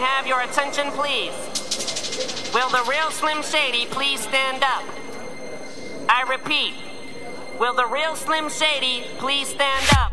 have your attention, please? Will the real Slim Shady please stand up? I repeat, will the real Slim Shady please stand up?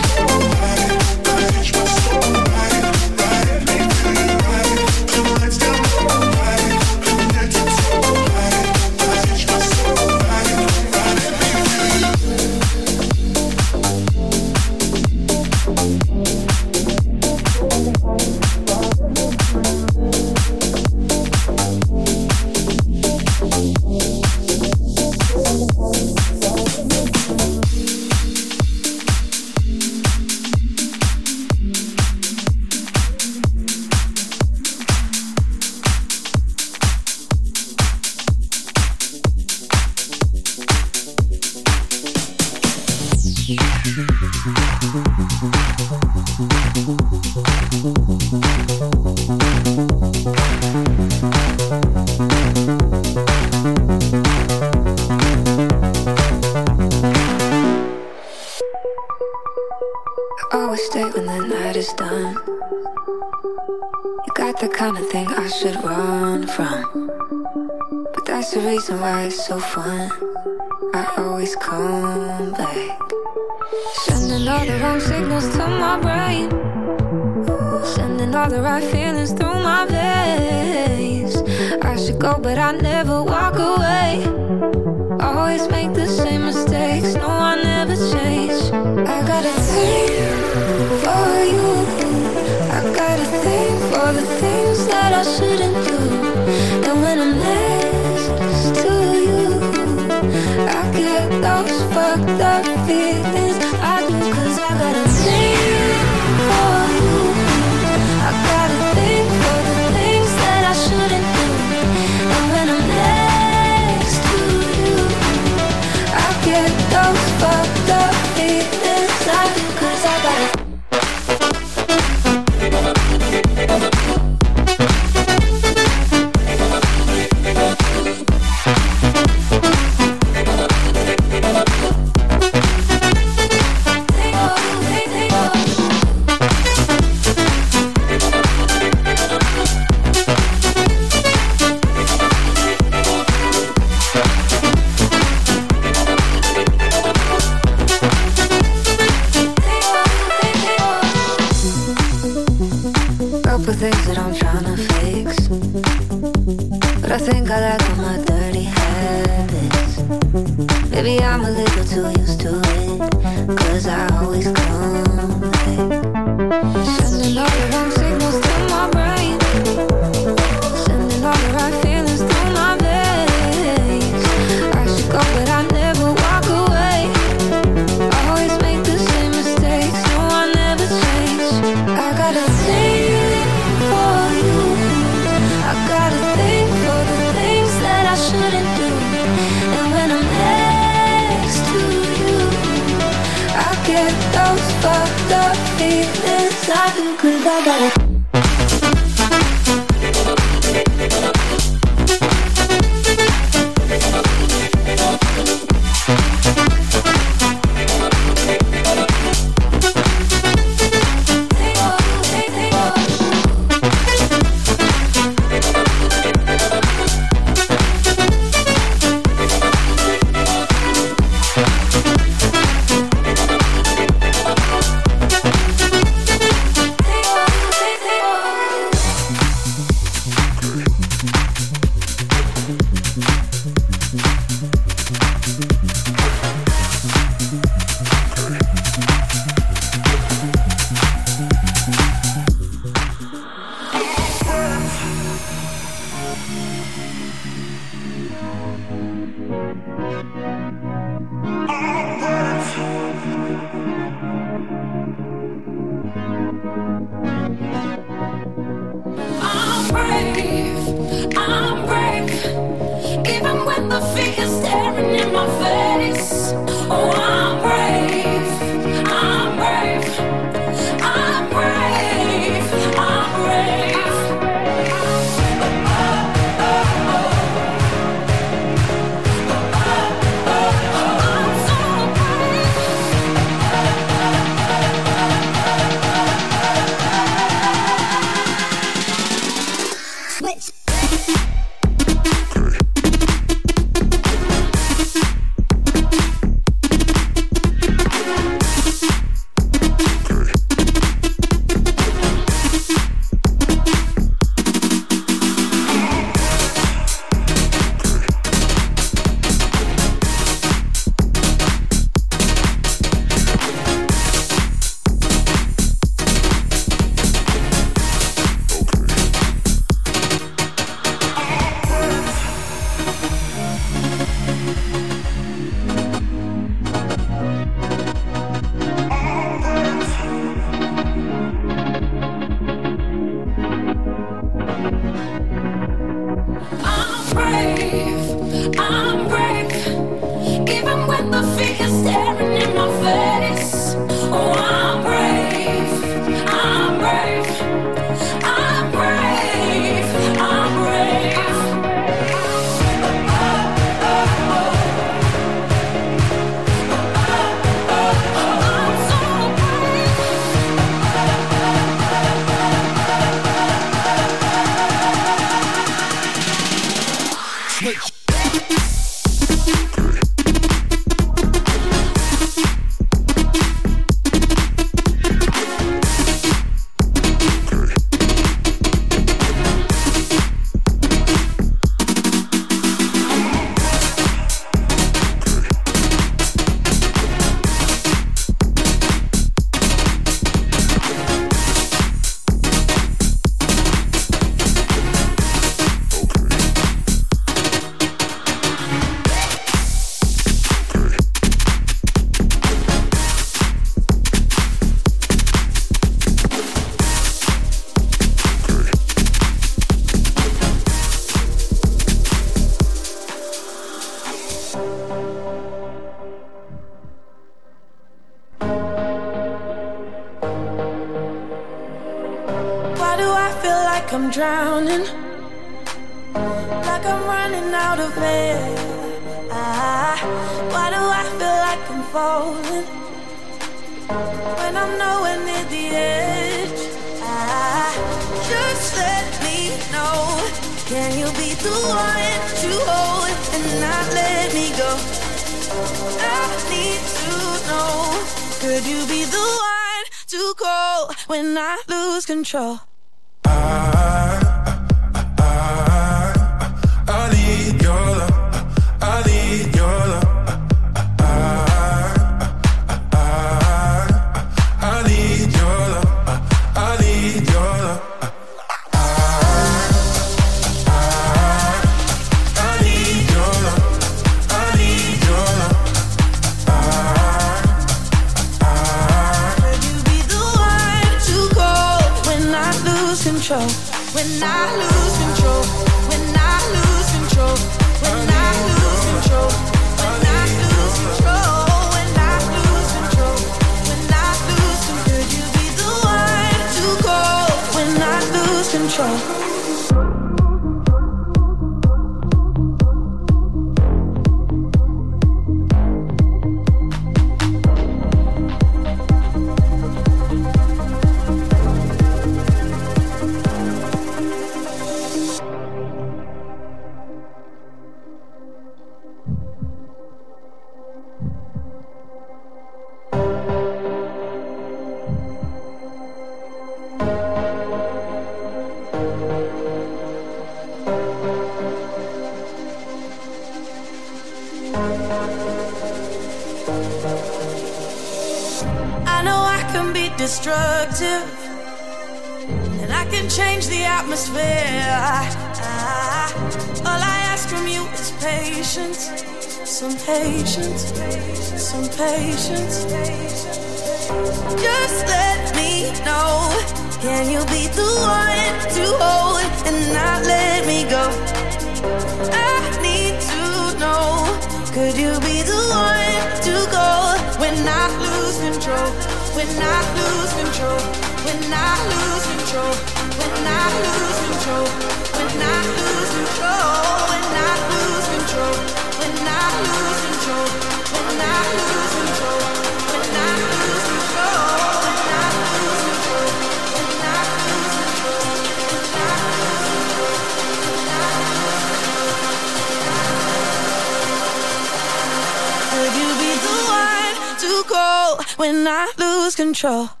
When I lose control?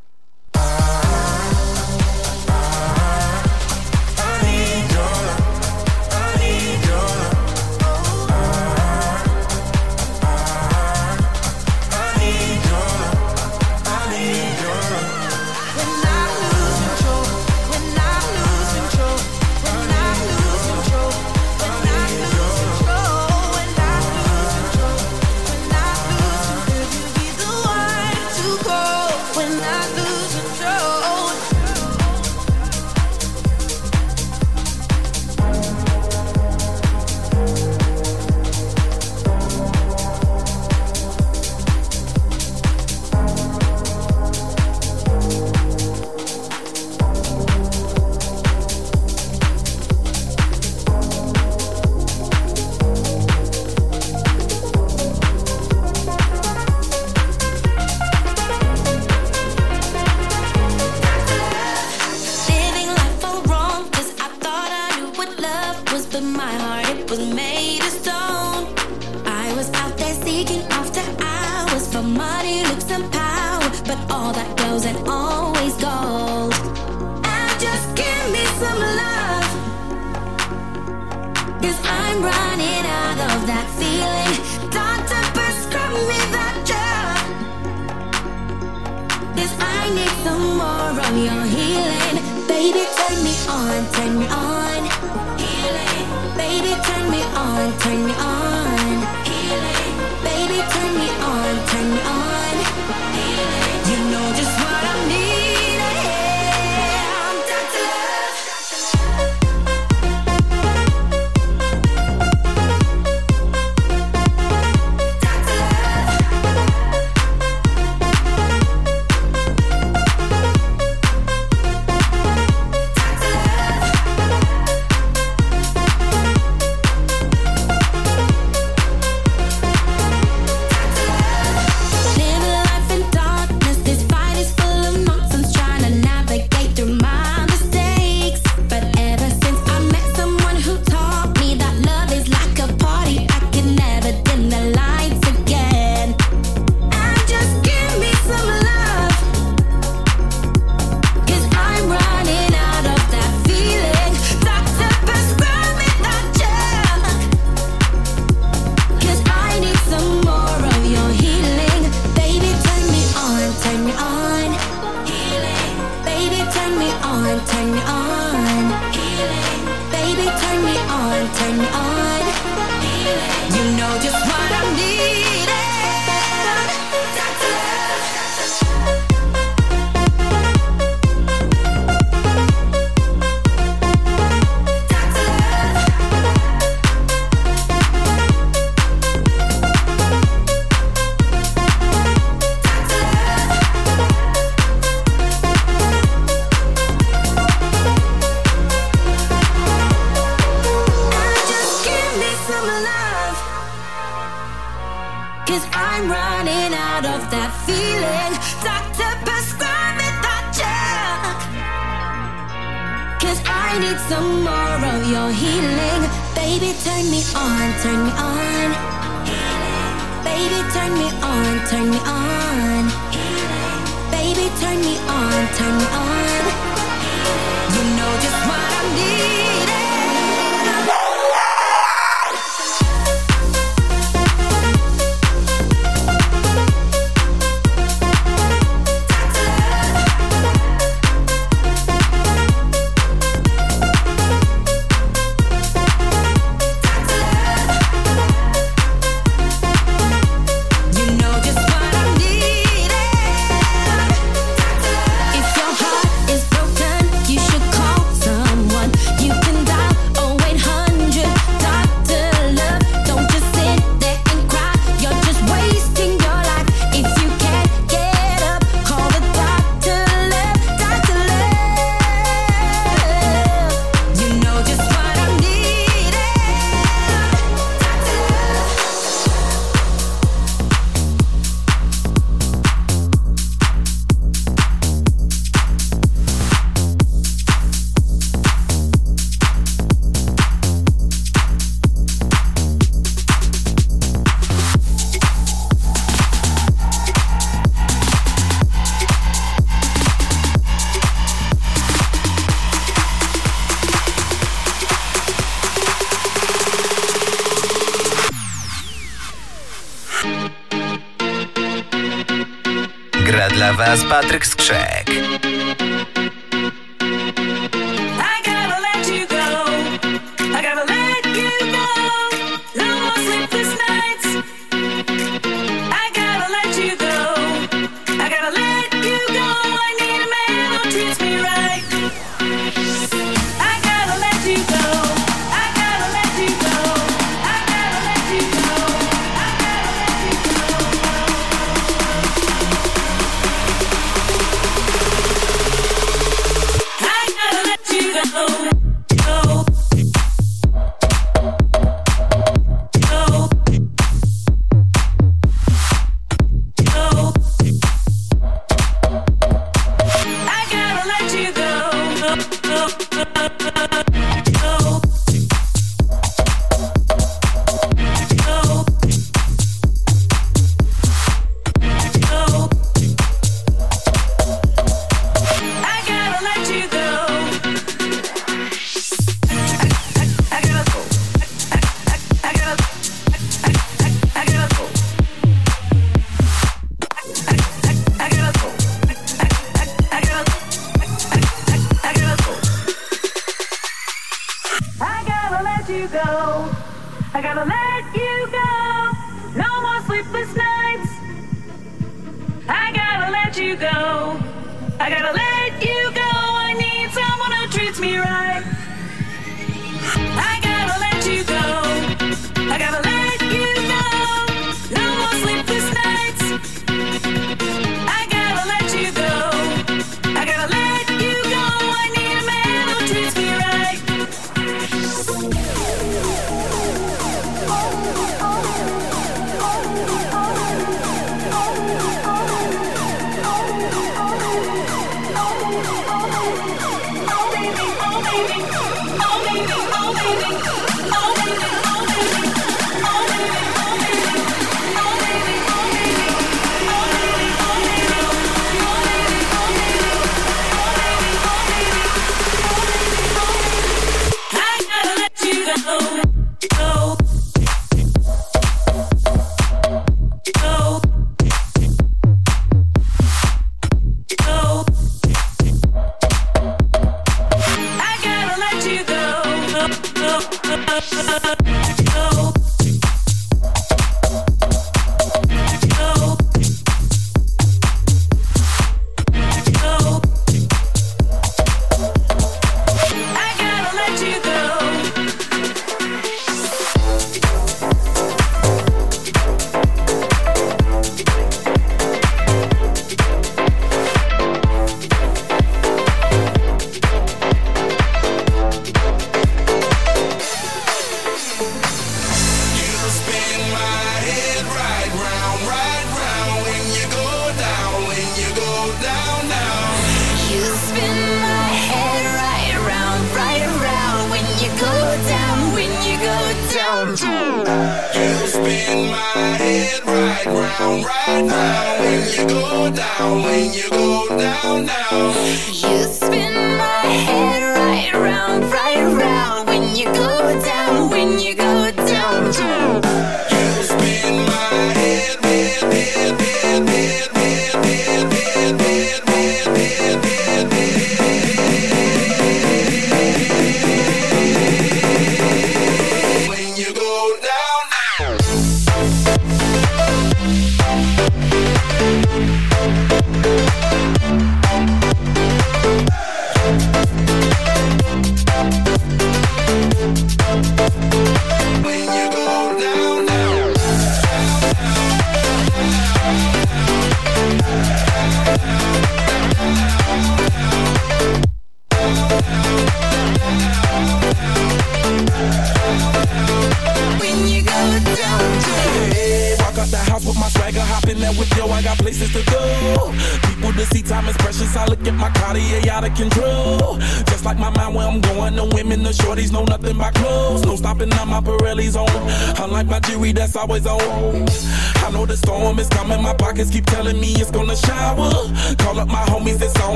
Cause I'm running out of that feeling. Doctor, prescribe me that drug. Cause I need some more of your healing. Baby, turn me on, turn me on. Baby, turn me on, turn me on. Baby, turn me on, turn me on. You know just what I need.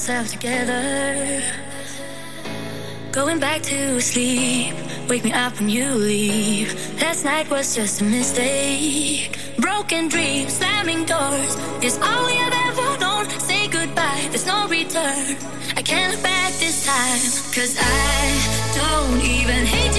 myself together. Going back to sleep, wake me up when you leave. Last night was just a mistake. Broken dreams, slamming doors. It's all we have ever known. Say goodbye, there's no return. I can't look back this time, cause I don't even hate.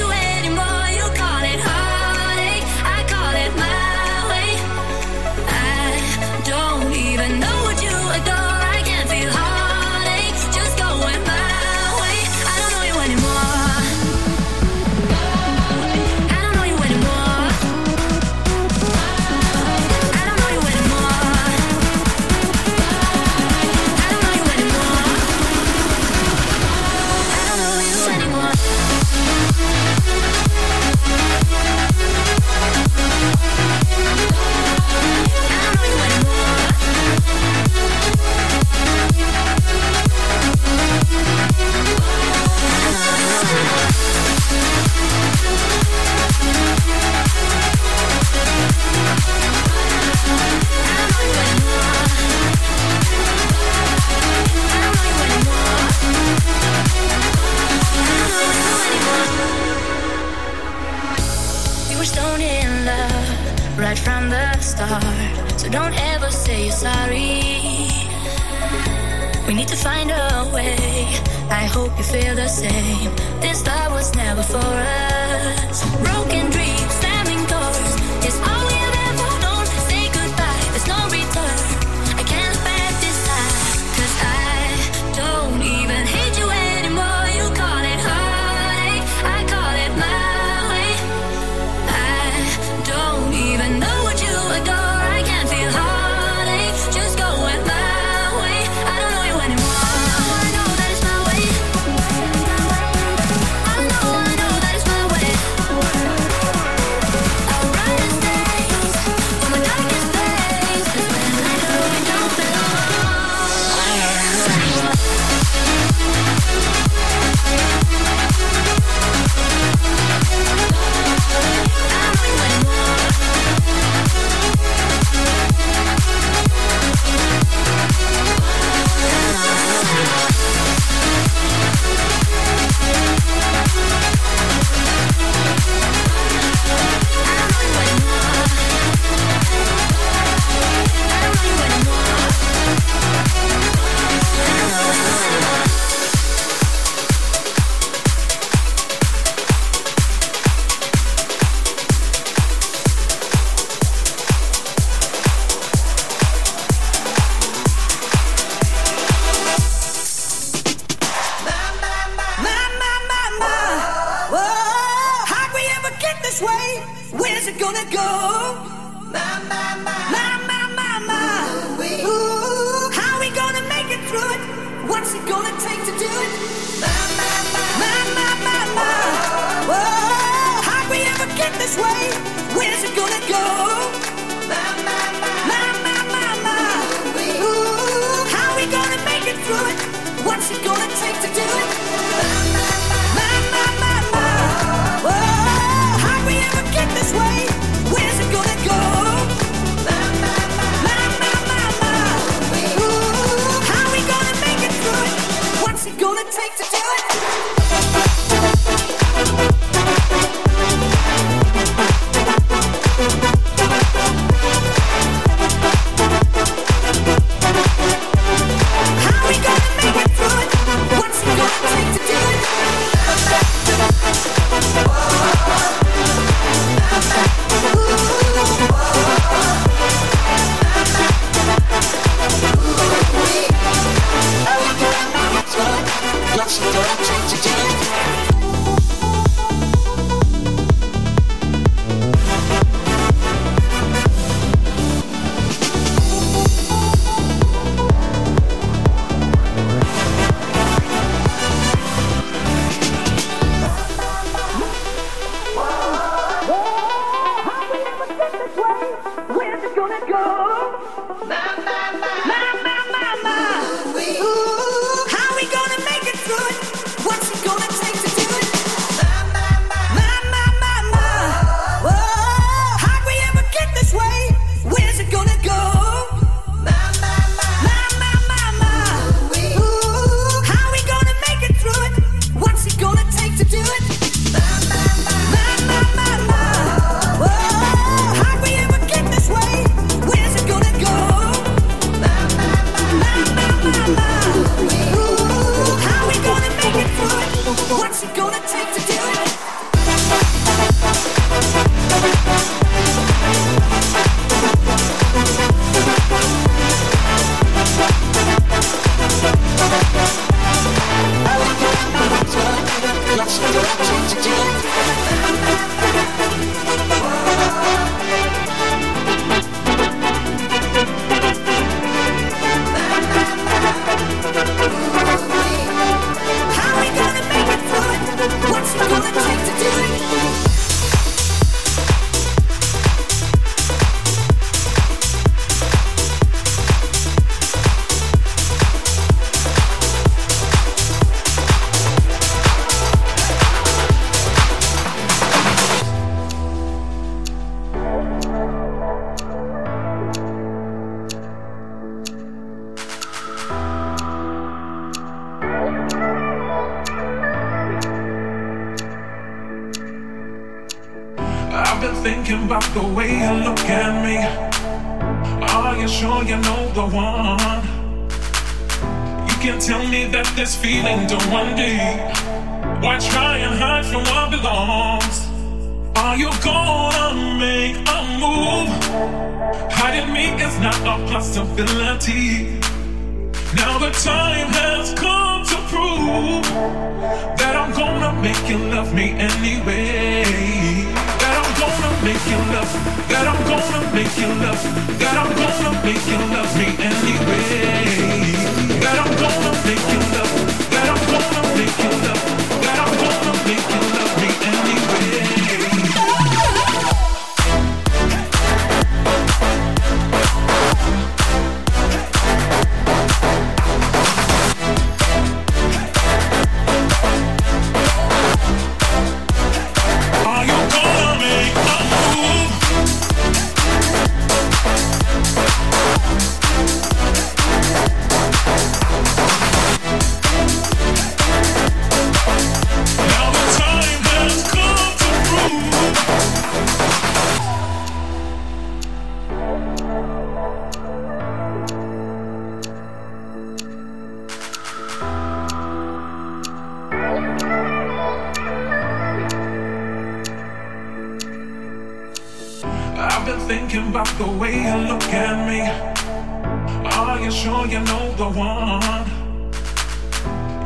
know the one.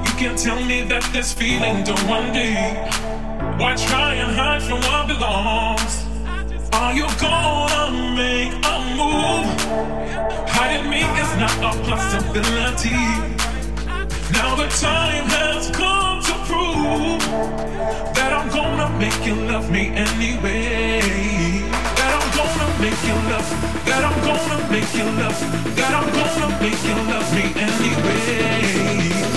You can't tell me that this feeling don't want me. Why try and hide from what belongs? Are you gonna make a move? Hiding me is not a possibility. Now the time has come to prove that I'm gonna make you love me anyway make you love me. I'm gonna make you love me. I'm gonna make you love me anyway.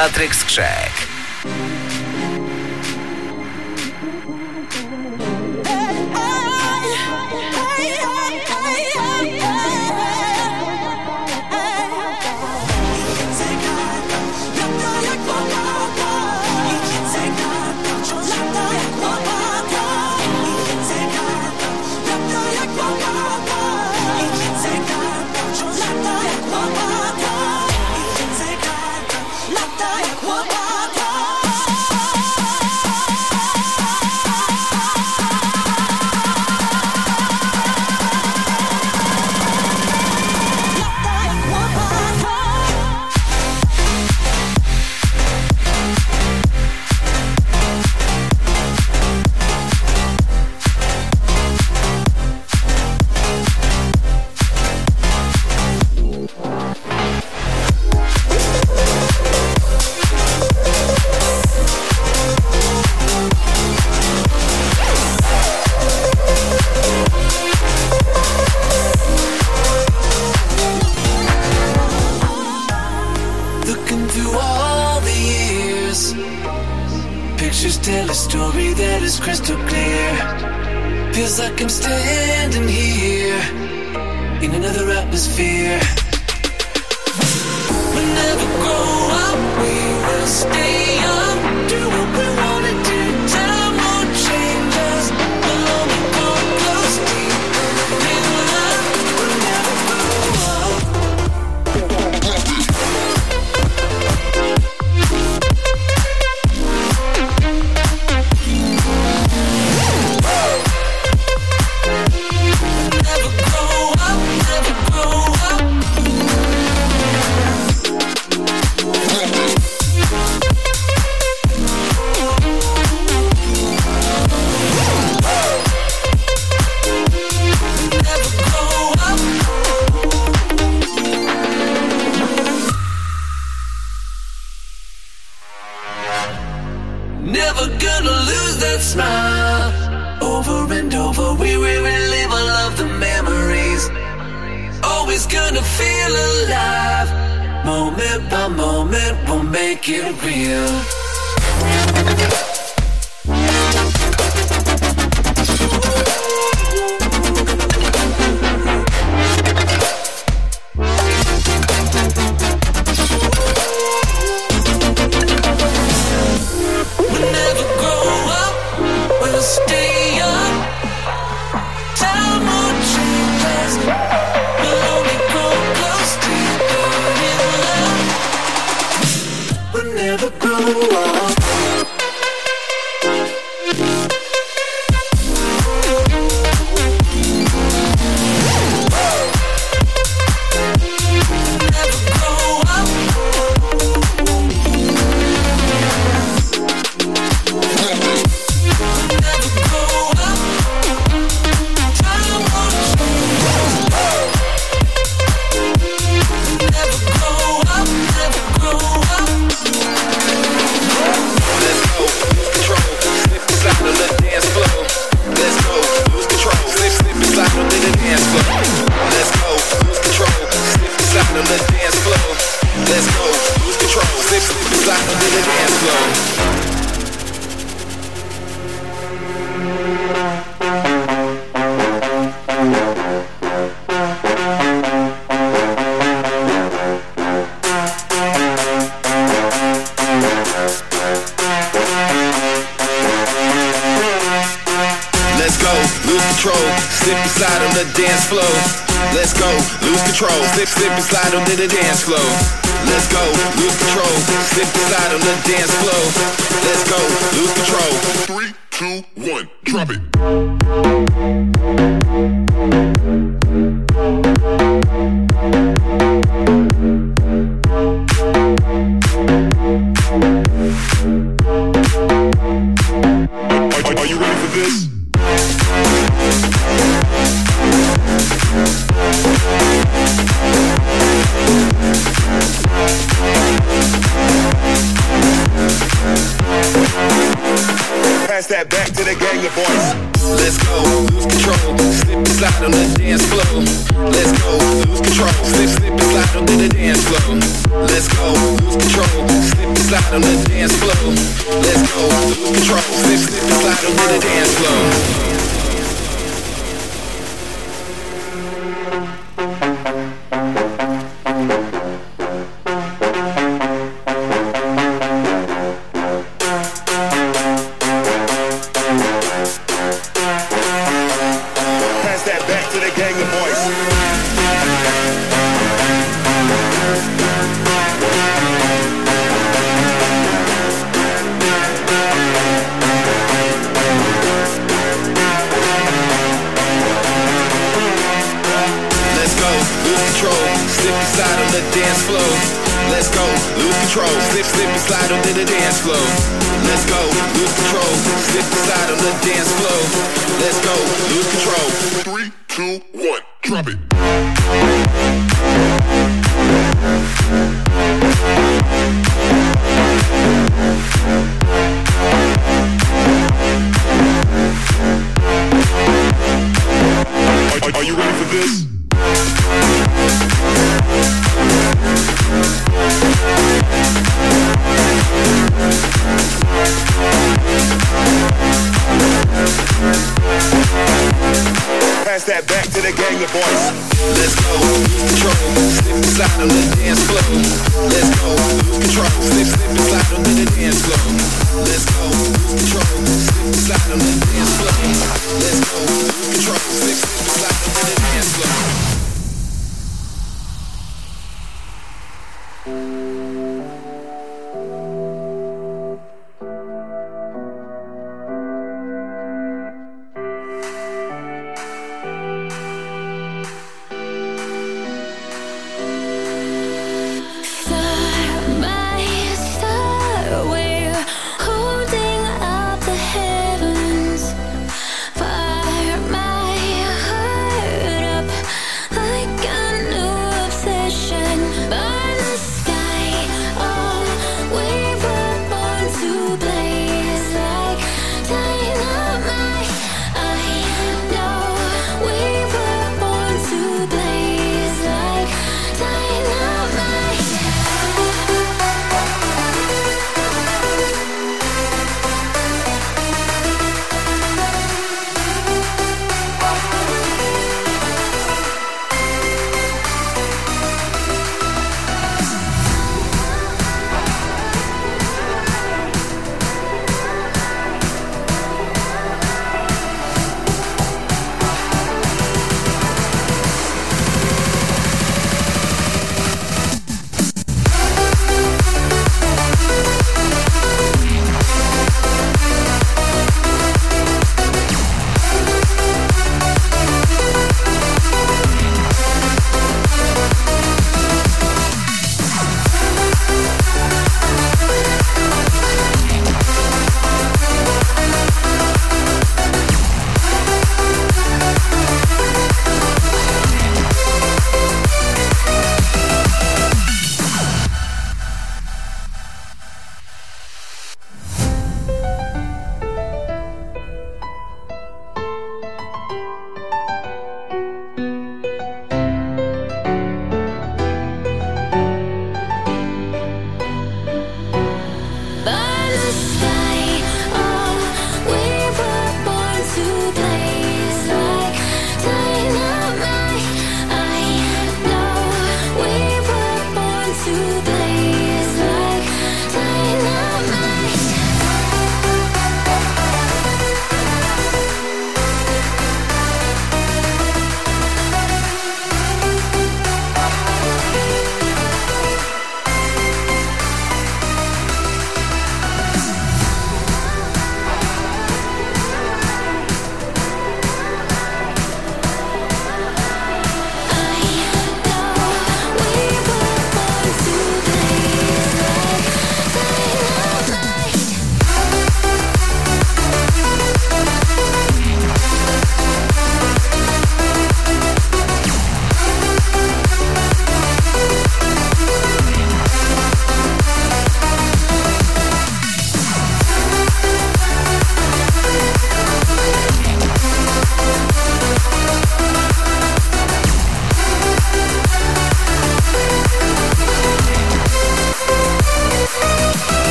Was Patryk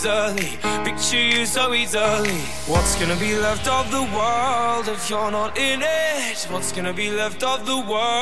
easily. Picture you so easily. What's gonna be left of the world if you're not in it? What's gonna be left of the world?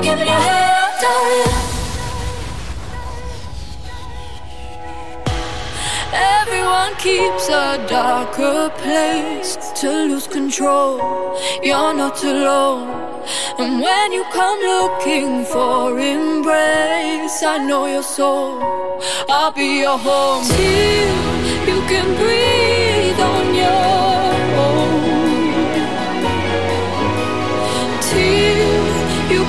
Give me your hand, darling. Everyone keeps a darker place to lose control. You're not alone. And when you come looking for embrace, I know your soul. I'll be your home. Till you can breathe on your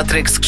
Was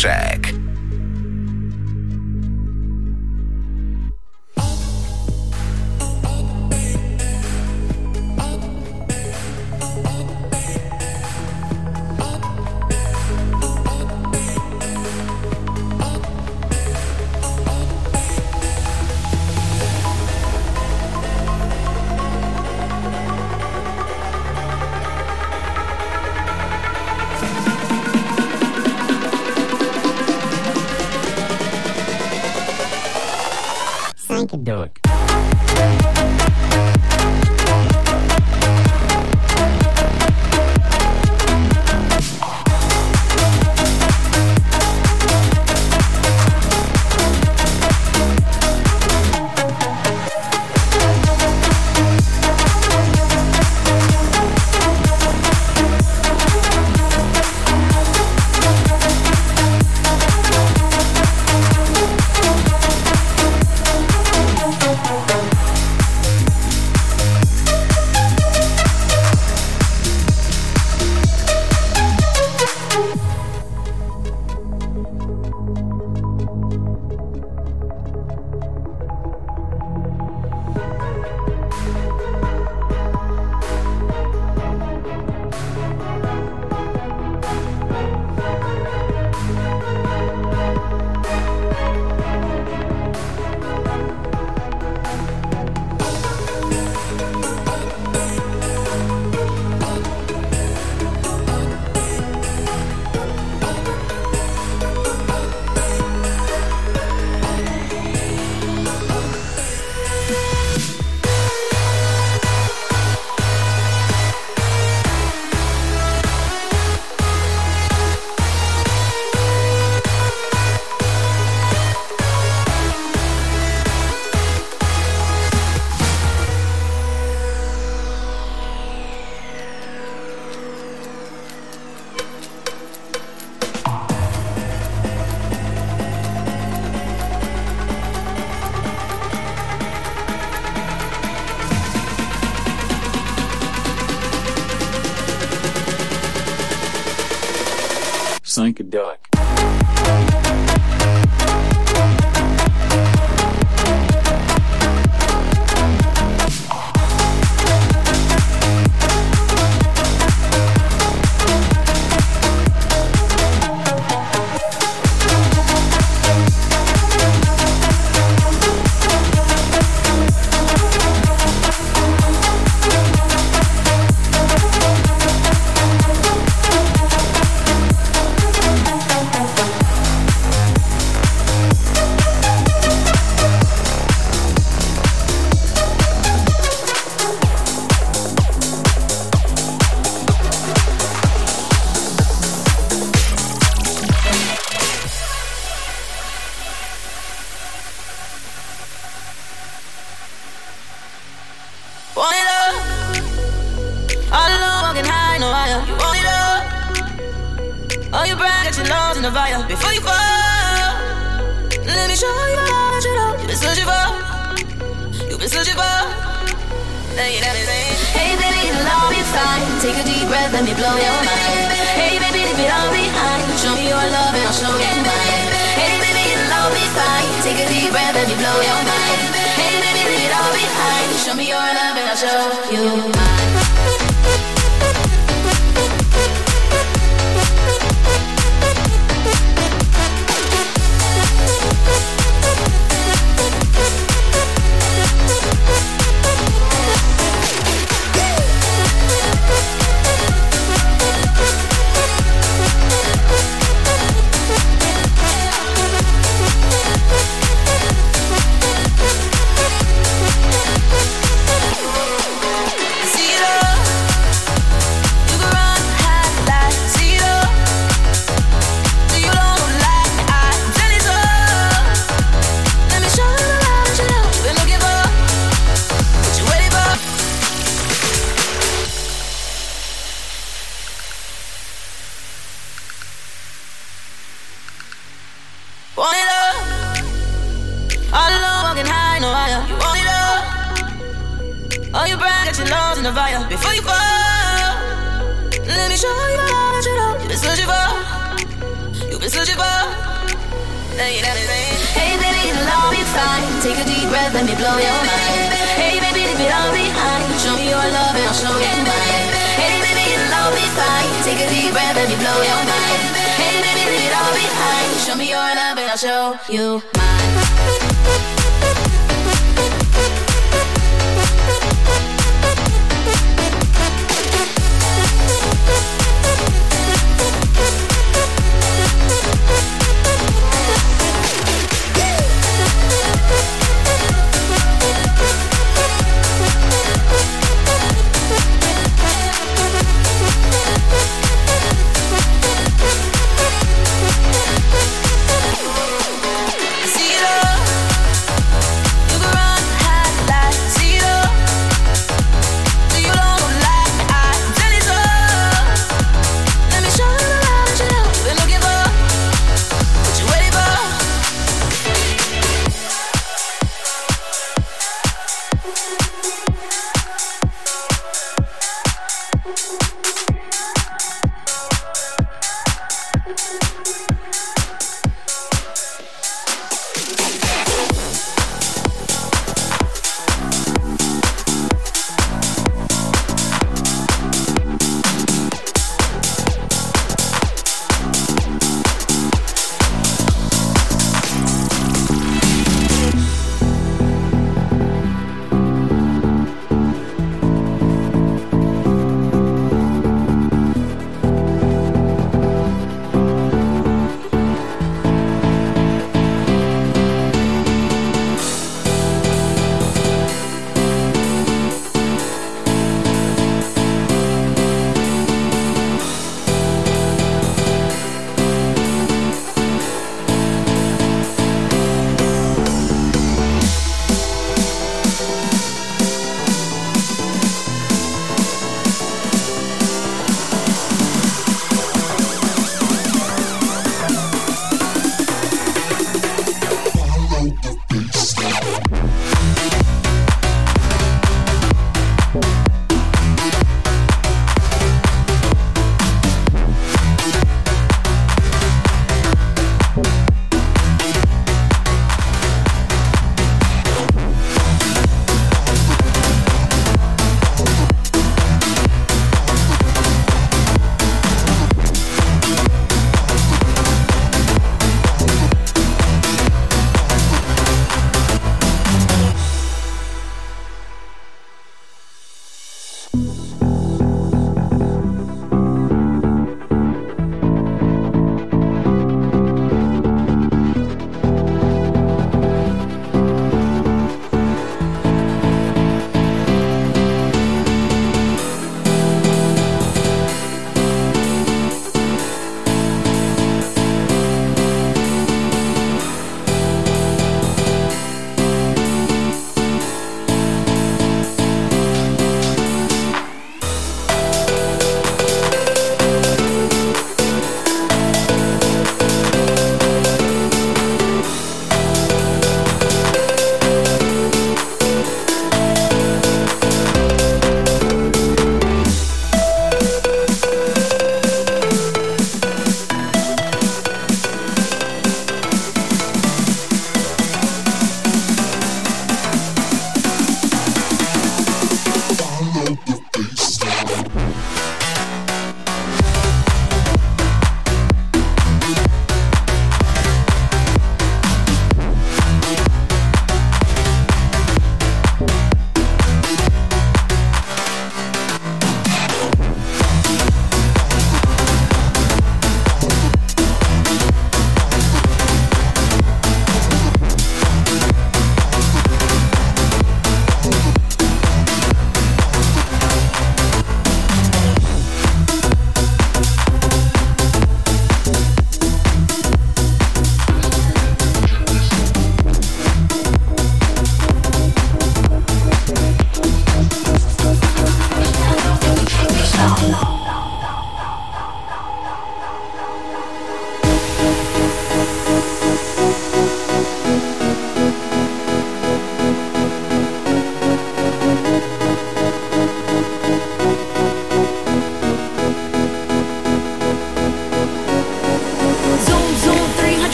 Before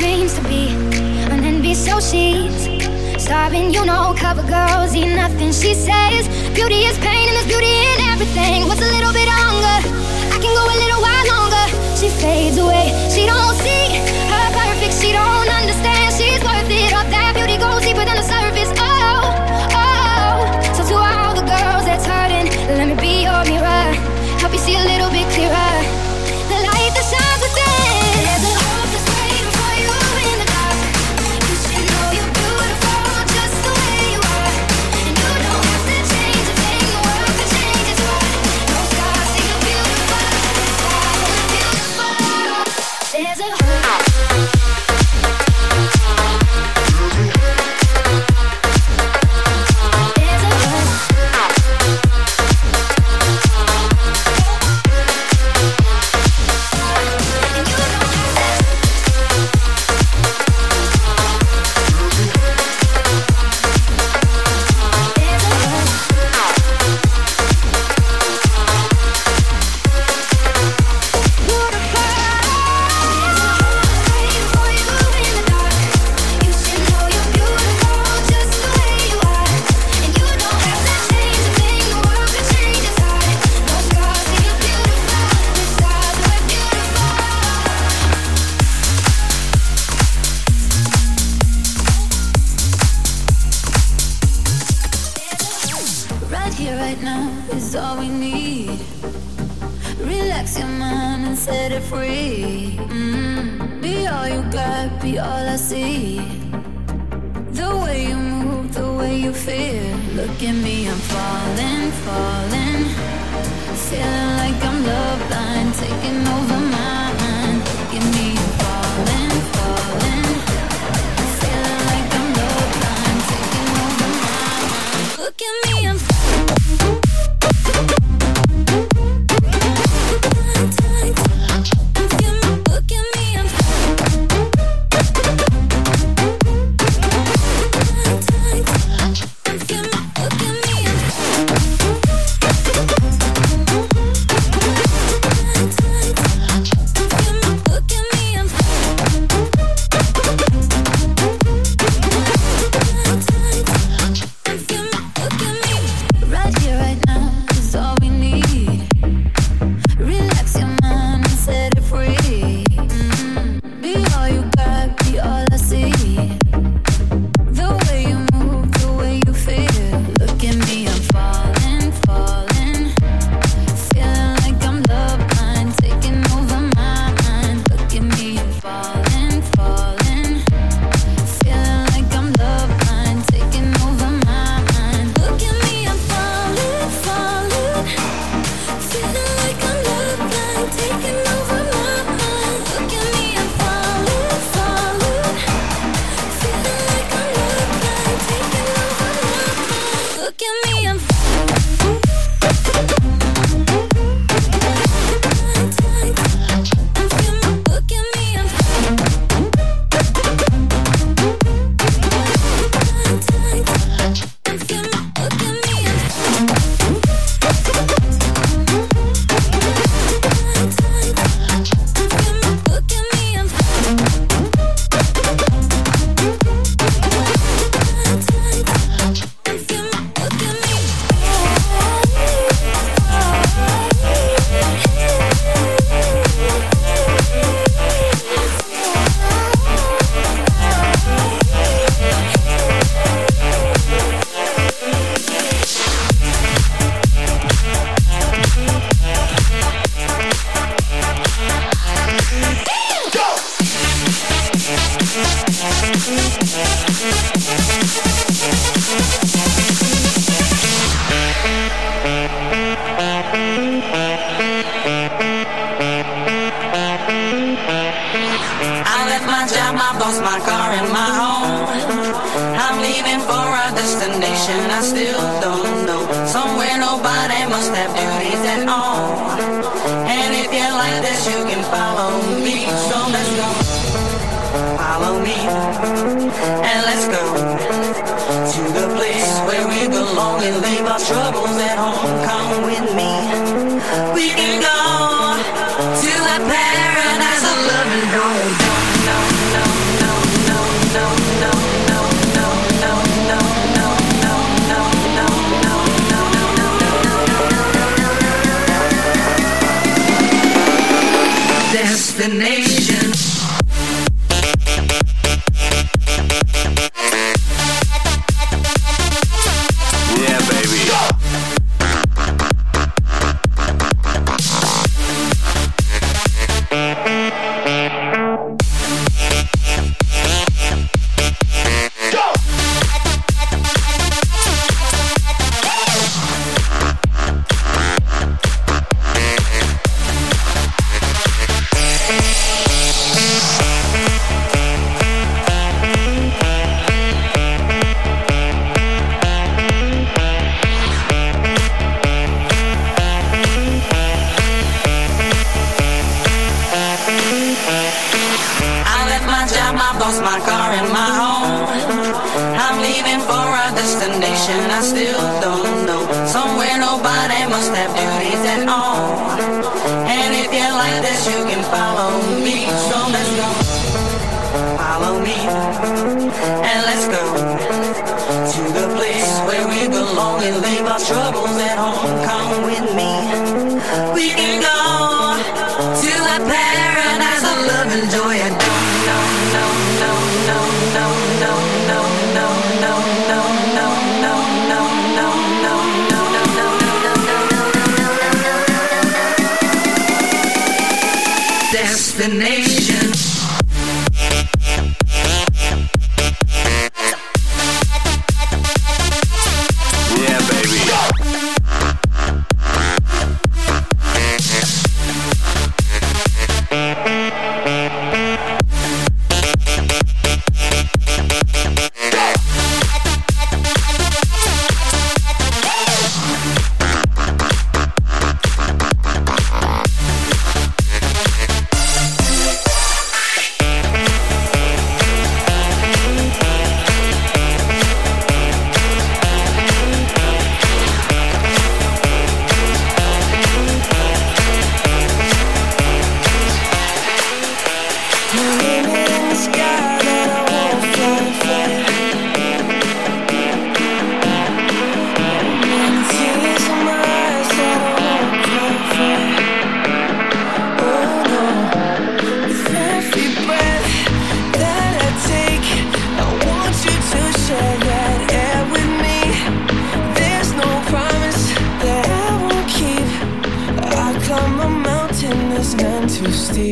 dreams to be an envy, so she's starving. You know, cover girls eat nothing. She says beauty is pain, and there's beauty in everything. What's a little bit longer? I can go a little while longer. She fades away. She don't see her perfect. She don't understand.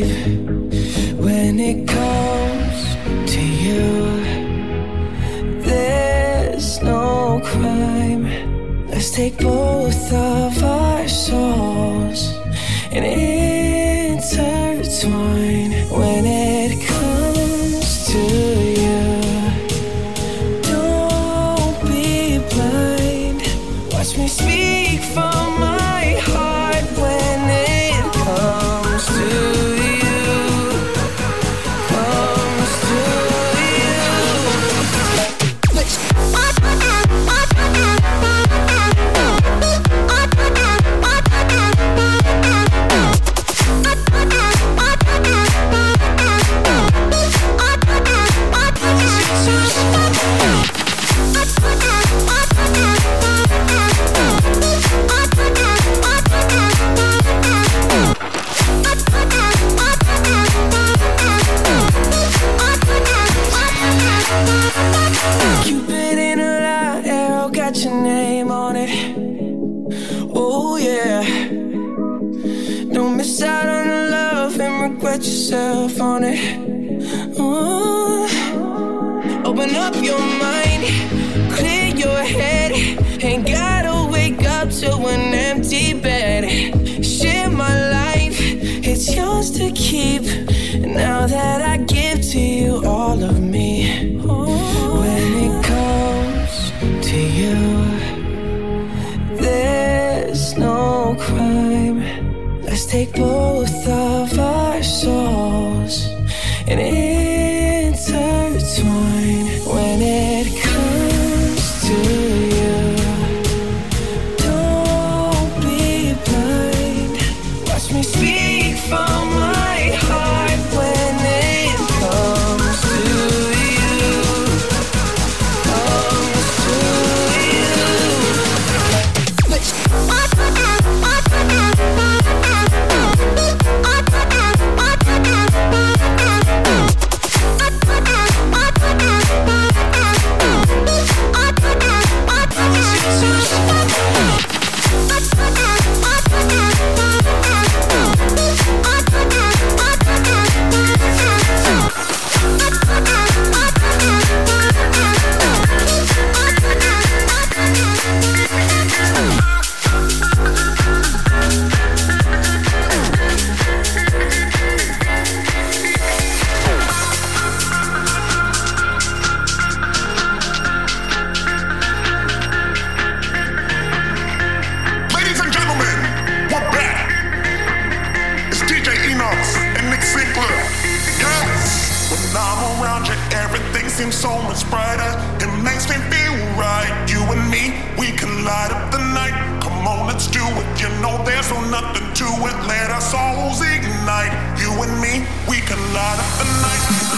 yeah. Can light up the night.